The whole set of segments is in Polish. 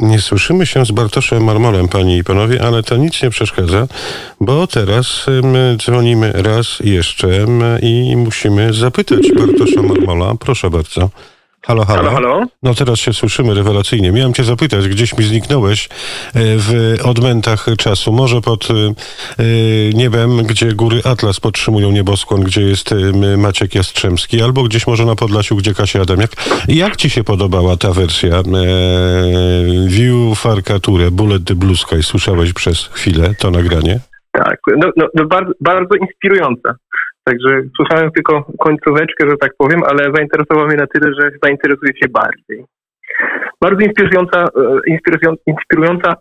Nie słyszymy się z Bartoszem Marmolem, panie i panowie, ale to nic nie przeszkadza, bo teraz my dzwonimy raz jeszcze i musimy zapytać Bartosza Marmola. Proszę bardzo. Halo, halo. Halo, halo. No teraz się słyszymy rewelacyjnie. Miałem cię zapytać, gdzieś mi zniknąłeś e, w odmętach czasu. Może pod e, niebem, gdzie góry Atlas podtrzymują nieboskłon, gdzie jest e, Maciek Jastrzębski, albo gdzieś może na Podlasiu, gdzie Kasia Adamiak. Jak ci się podobała ta wersja View Farkature, Bullet the Blue Sky? Słyszałeś przez chwilę to nagranie? Tak, no, no, no bardzo, bardzo inspirujące. Także słyszałem tylko końcóweczkę, że tak powiem, ale zainteresował mnie na tyle, że zainteresuję się bardziej. Bardzo inspirująca, inspirująca, inspirująca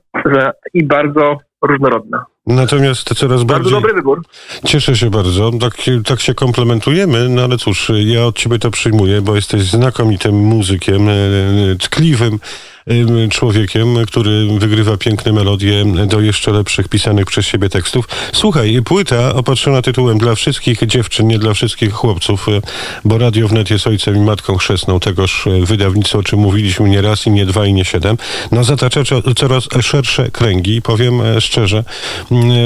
i bardzo różnorodna. Natomiast coraz bardziej... Bardzo dobry wybór. Cieszę się bardzo. Tak, tak się komplementujemy, no ale cóż, ja od ciebie to przyjmuję, bo jesteś znakomitym muzykiem, tkliwym człowiekiem, który wygrywa piękne melodie do jeszcze lepszych pisanych przez siebie tekstów. Słuchaj, płyta opatrzona tytułem dla wszystkich dziewczyn, nie dla wszystkich chłopców, bo Radio Wnet jest ojcem i matką chrzestną tegoż wydawnictwa, o czym mówiliśmy nie raz i nie dwa i nie siedem. No zatacza coraz szersze kręgi i powiem szczerze,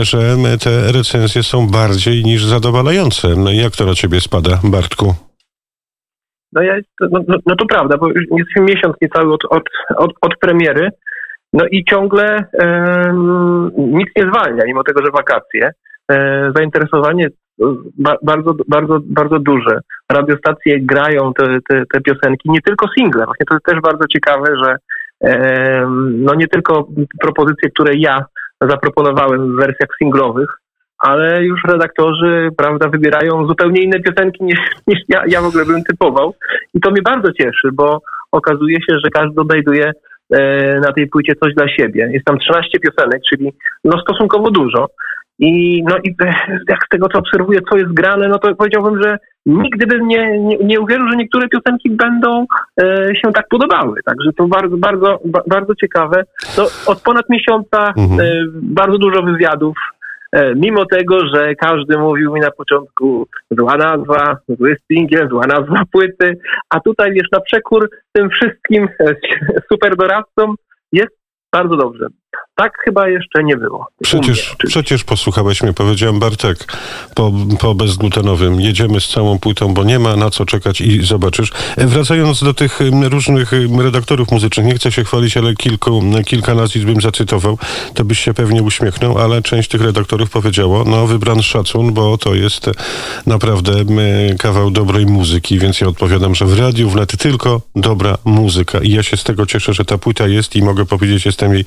że te recenzje są bardziej niż zadowalające. No jak to na ciebie spada, Bartku? No, ja, no, no, no to prawda, bo już jesteśmy miesiąc niecały od, od, od, od premiery, no i ciągle nic nie zwalnia, mimo tego, że wakacje. E, zainteresowanie ba, bardzo, bardzo, bardzo duże. Radiostacje grają te, te, te piosenki, nie tylko single. Właśnie to jest też bardzo ciekawe, że e, no nie tylko propozycje, które ja zaproponowałem w wersjach singlowych, ale już redaktorzy, prawda, wybierają zupełnie inne piosenki niż, niż ja, ja w ogóle bym typował. I to mnie bardzo cieszy, bo okazuje się, że każdy odnajduje e, na tej płycie coś dla siebie. Jest tam 13 piosenek, czyli no stosunkowo dużo. I, no i jak z tego, co obserwuję, co jest grane, no to powiedziałbym, że nigdy bym nie, nie, nie uwierzył, że niektóre piosenki będą e, się tak podobały. Także to bardzo, bardzo, bardzo ciekawe. To od ponad miesiąca mhm. e, bardzo dużo wywiadów E, mimo tego, że każdy mówił mi na początku zła nazwa, zły singiel, zła nazwa płyty, a tutaj wiesz, na przekór tym wszystkim e, super doradcom jest bardzo dobrze. Tak chyba jeszcze nie było. Przecież, przecież posłuchałeś mnie, powiedziałem Bartek, po, po bezglutenowym jedziemy z całą płytą, bo nie ma na co czekać i zobaczysz. E, wracając do tych różnych redaktorów muzycznych, nie chcę się chwalić, ale kilku, kilka nazwisk bym zacytował, to byś się pewnie uśmiechnął, ale część tych redaktorów powiedziało, no wybran szacun, bo to jest naprawdę kawał dobrej muzyki, więc ja odpowiadam, że w radiu wnet tylko dobra muzyka i ja się z tego cieszę, że ta płyta jest i mogę powiedzieć, jestem jej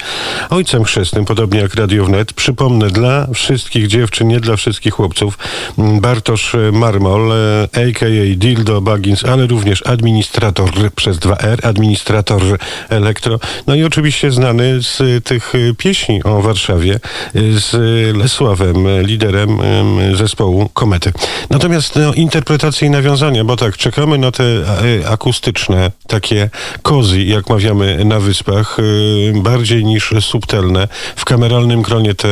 ojcem chrzestnym, podobnie jak Radio Wnet. Przypomnę, dla wszystkich dziewczyn, nie dla wszystkich chłopców, mm, Bartosz Marmol, a.k.a. E, Dildo Baggins, ale również administrator przez 2R, administrator elektro. No i oczywiście znany z tych pieśni o Warszawie, z Lesławem, liderem zespołu Komety. Natomiast no, interpretacje i nawiązania, bo tak, czekamy na te e, akustyczne, takie kozy, jak mawiamy na wyspach, e, bardziej niż subtelne. W kameralnym gronie te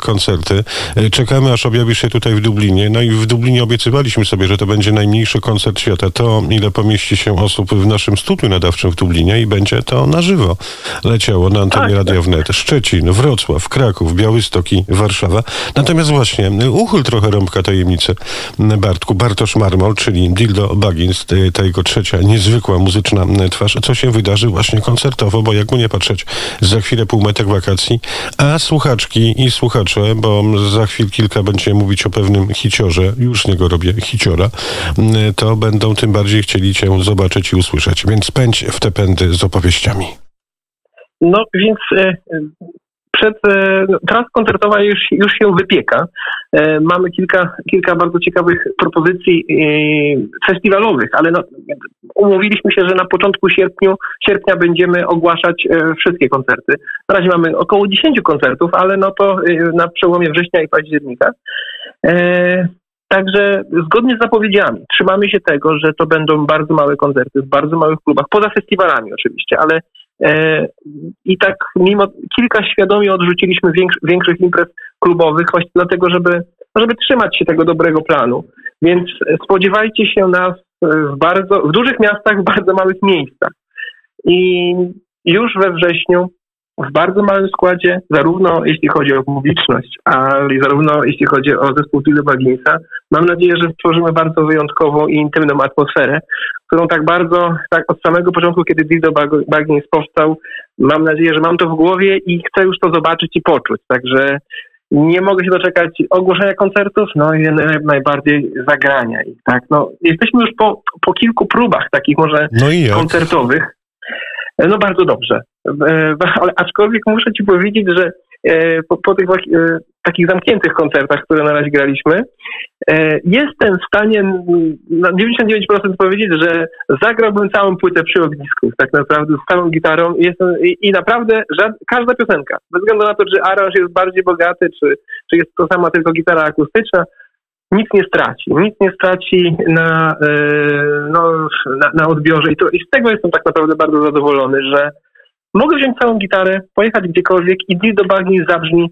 koncerty. E, czekamy, aż objawi się tutaj w Dublinie. No i w Dublinie obiecywaliśmy sobie, że to będzie najmniejszy koncert świata. To, ile pomieści się osób w naszym studiu nadawczym w Dublinie i będzie to na żywo leciało na antenie tak, Radio Wnet. Szczecin, Wrocław, Kraków, Białystok i Warszawa. Natomiast właśnie, uchyl trochę rąbka tajemnicy Bartku. Bartosz Marmol, czyli Dildo Baggins, ta jego trzecia niezwykła muzyczna twarz. Co się wydarzy właśnie koncertowo, bo jak mu nie patrzeć, za chwilę półmetek wakacji, a słuchaczki i słuchacze, bo za chwil kilka będziemy mówić o pewnym hiciorze, już z niego robię hiciora, to będą tym bardziej chcieli cię zobaczyć i usłyszeć. Więc pędź w te pędy z opowieściami. No więc e, przed, e, no, trasa koncertowa już, już się wypieka. E, mamy kilka, kilka bardzo ciekawych propozycji e, festiwalowych, ale no, umówiliśmy się, że na początku sierpniu, sierpnia będziemy ogłaszać wszystkie koncerty. Na razie mamy około 10 koncertów, ale no to na przełomie września i października. Także zgodnie z zapowiedziami trzymamy się tego, że to będą bardzo małe koncerty w bardzo małych klubach, poza festiwalami oczywiście, ale I tak mimo kilka świadomie odrzuciliśmy większy, większych imprez klubowych, właśnie dlatego, żeby, żeby trzymać się tego dobrego planu. Więc spodziewajcie się nas w bardzo, w dużych miastach, w bardzo małych miejscach. I już we wrześniu w bardzo małym składzie, zarówno jeśli chodzi o publiczność, ale i zarówno jeśli chodzi o zespół Dildo Bagginsa. Mam nadzieję, że stworzymy bardzo wyjątkową i intymną atmosferę, którą tak bardzo, tak od samego początku, kiedy Dildo Baggins powstał, mam nadzieję, że mam to w głowie i chcę już to zobaczyć i poczuć. Także nie mogę się doczekać ogłoszenia koncertów, no i najbardziej zagrania ich, tak. No, jesteśmy już po, po kilku próbach takich może no koncertowych. No bardzo dobrze. E, ale aczkolwiek muszę ci powiedzieć, że e, po, po tych e, takich zamkniętych koncertach, które na razie graliśmy, jestem w stanie na 99% powiedzieć, że zagrałbym całą płytę przy ognisku, tak naprawdę z całą gitarą i, jestem, i, i naprawdę żad, każda piosenka, bez względu na to, czy aranż jest bardziej bogaty, czy, czy jest to sama tylko gitara akustyczna, nic nie straci. Nic nie straci na, no, na, na odbiorze I, to, i z tego jestem tak naprawdę bardzo zadowolony, że Mogę wziąć całą gitarę, pojechać gdziekolwiek i Dildo Bagni zabrzmi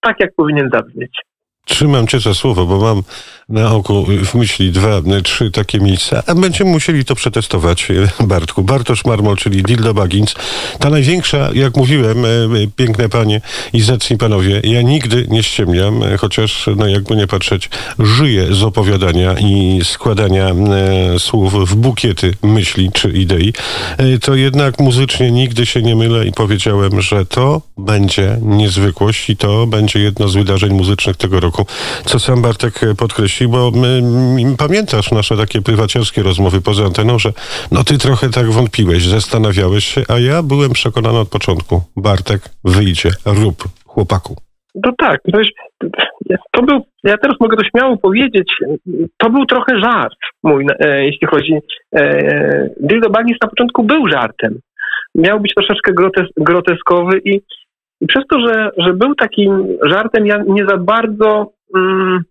tak, jak powinien zabrzmieć. Trzymam cię za słowo, bo mam na oku w myśli dwa, trzy takie miejsca, a będziemy musieli to przetestować, Bartku. Bartosz Marmol, czyli Dildo Baggins. Ta największa, jak mówiłem, e, piękne panie i zacni panowie, ja nigdy nie ściemniam, e, chociaż, no jakby nie patrzeć, żyję z opowiadania i składania e, słów w bukiety myśli czy idei, e, to jednak muzycznie nigdy się nie mylę i powiedziałem, że to będzie niezwykłość i to będzie jedno z wydarzeń muzycznych tego roku, co sam Bartek podkreślił bo my, pamiętasz nasze takie prywaciarskie rozmowy poza anteną, że no ty trochę tak wątpiłeś, zastanawiałeś się, a ja byłem przekonany od początku. Bartek, wyjdzie, rób, chłopaku. No tak, wiesz, to był, ja teraz mogę to śmiało powiedzieć, to był trochę żart mój, e, jeśli chodzi. E, Dildo Baggins na początku był żartem. Miał być troszeczkę grotes, groteskowy i, i przez to, że, że był takim żartem, ja nie za bardzo mm,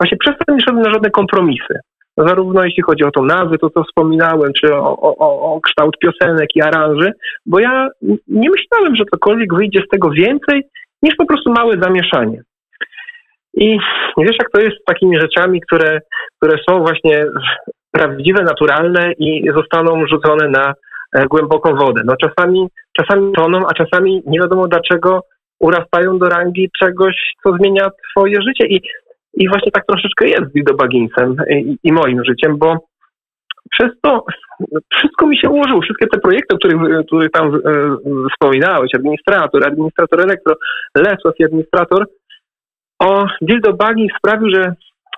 Właśnie przez to nie szedłem na żadne kompromisy. Zarówno jeśli chodzi o tą nazwę, to co wspominałem, czy o, o, o kształt piosenek i aranży, bo ja nie myślałem, że cokolwiek wyjdzie z tego więcej niż po prostu małe zamieszanie. I wiesz, jak to jest z takimi rzeczami, które, które są właśnie prawdziwe, naturalne i zostaną rzucone na e, głęboką wodę. No czasami, czasami toną, a czasami nie wiadomo dlaczego urastają do rangi czegoś, co zmienia twoje życie. I i właśnie tak troszeczkę jest z Guido Bagginsem i, i moim życiem, bo przez to wszystko mi się ułożyło. Wszystkie te projekty, o których, których tam e, wspominałeś, administrator, administrator elektro, Lesos i administrator, o Dildo Baggins sprawił, że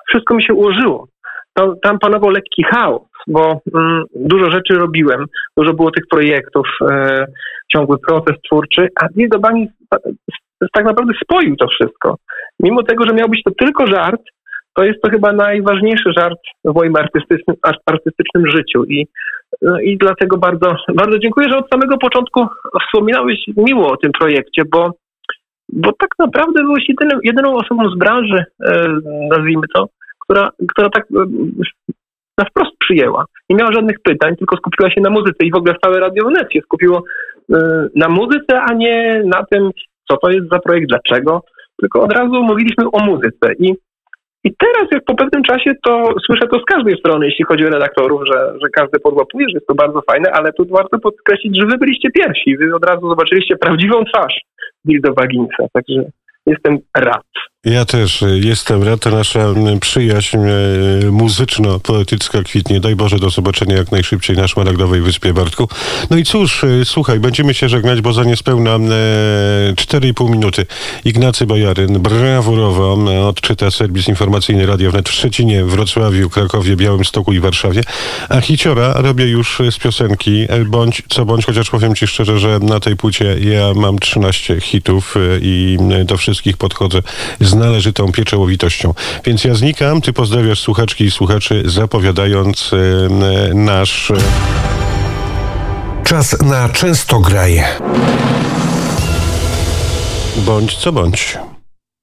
wszystko mi się ułożyło. To, tam panował lekki chaos, bo mm, dużo rzeczy robiłem, dużo było tych projektów, e, ciągły proces twórczy, a Dildo Baggins tak naprawdę spoił to wszystko. Mimo tego, że miał być to tylko żart, to jest to chyba najważniejszy żart w moim artystycznym, artystycznym życiu. I, no i dlatego bardzo, bardzo dziękuję, że od samego początku wspominałeś miło o tym projekcie, bo, bo tak naprawdę byłeś jedynym, jedyną osobą z branży, e, nazwijmy to, która, która tak e, na wprost przyjęła. Nie miała żadnych pytań, tylko skupiła się na muzyce i w ogóle całe Radio Wenecji skupiło e, na muzyce, a nie na tym, co to jest za projekt, dlaczego, tylko od razu mówiliśmy o muzyce. I, i teraz, jak po pewnym czasie, to słyszę to z każdej strony, jeśli chodzi o redaktorów, że, że każdy podłapuje, że jest to bardzo fajne, ale tu warto podkreślić, że wy byliście pierwsi. Wy od razu zobaczyliście prawdziwą twarz Dildo Baginsa, także jestem rad. Ja też e, jestem rad. Nasza przyjaźń e, muzyczno-poetycka kwitnie. Daj Boże do zobaczenia jak najszybciej na Szmaragdowej Wyspie, Bartku. No i cóż, e, słuchaj, będziemy się żegnać, bo za niespełna 4,5 minuty Ignacy Bojaryn brawurowo odczyta serwis informacyjny Radia Wnet w Szczecinie, Wrocławiu, Krakowie, Białymstoku i Warszawie. A hiciora robię już z piosenki, bądź co bądź, chociaż powiem ci szczerze, że na tej płycie ja mam 13 hitów i do wszystkich podchodzę należytą pieczołowitością. Więc ja znikam, ty pozdrawiasz słuchaczki i słuchaczy, zapowiadając e, nasz... Czas na często graj. Bądź co bądź.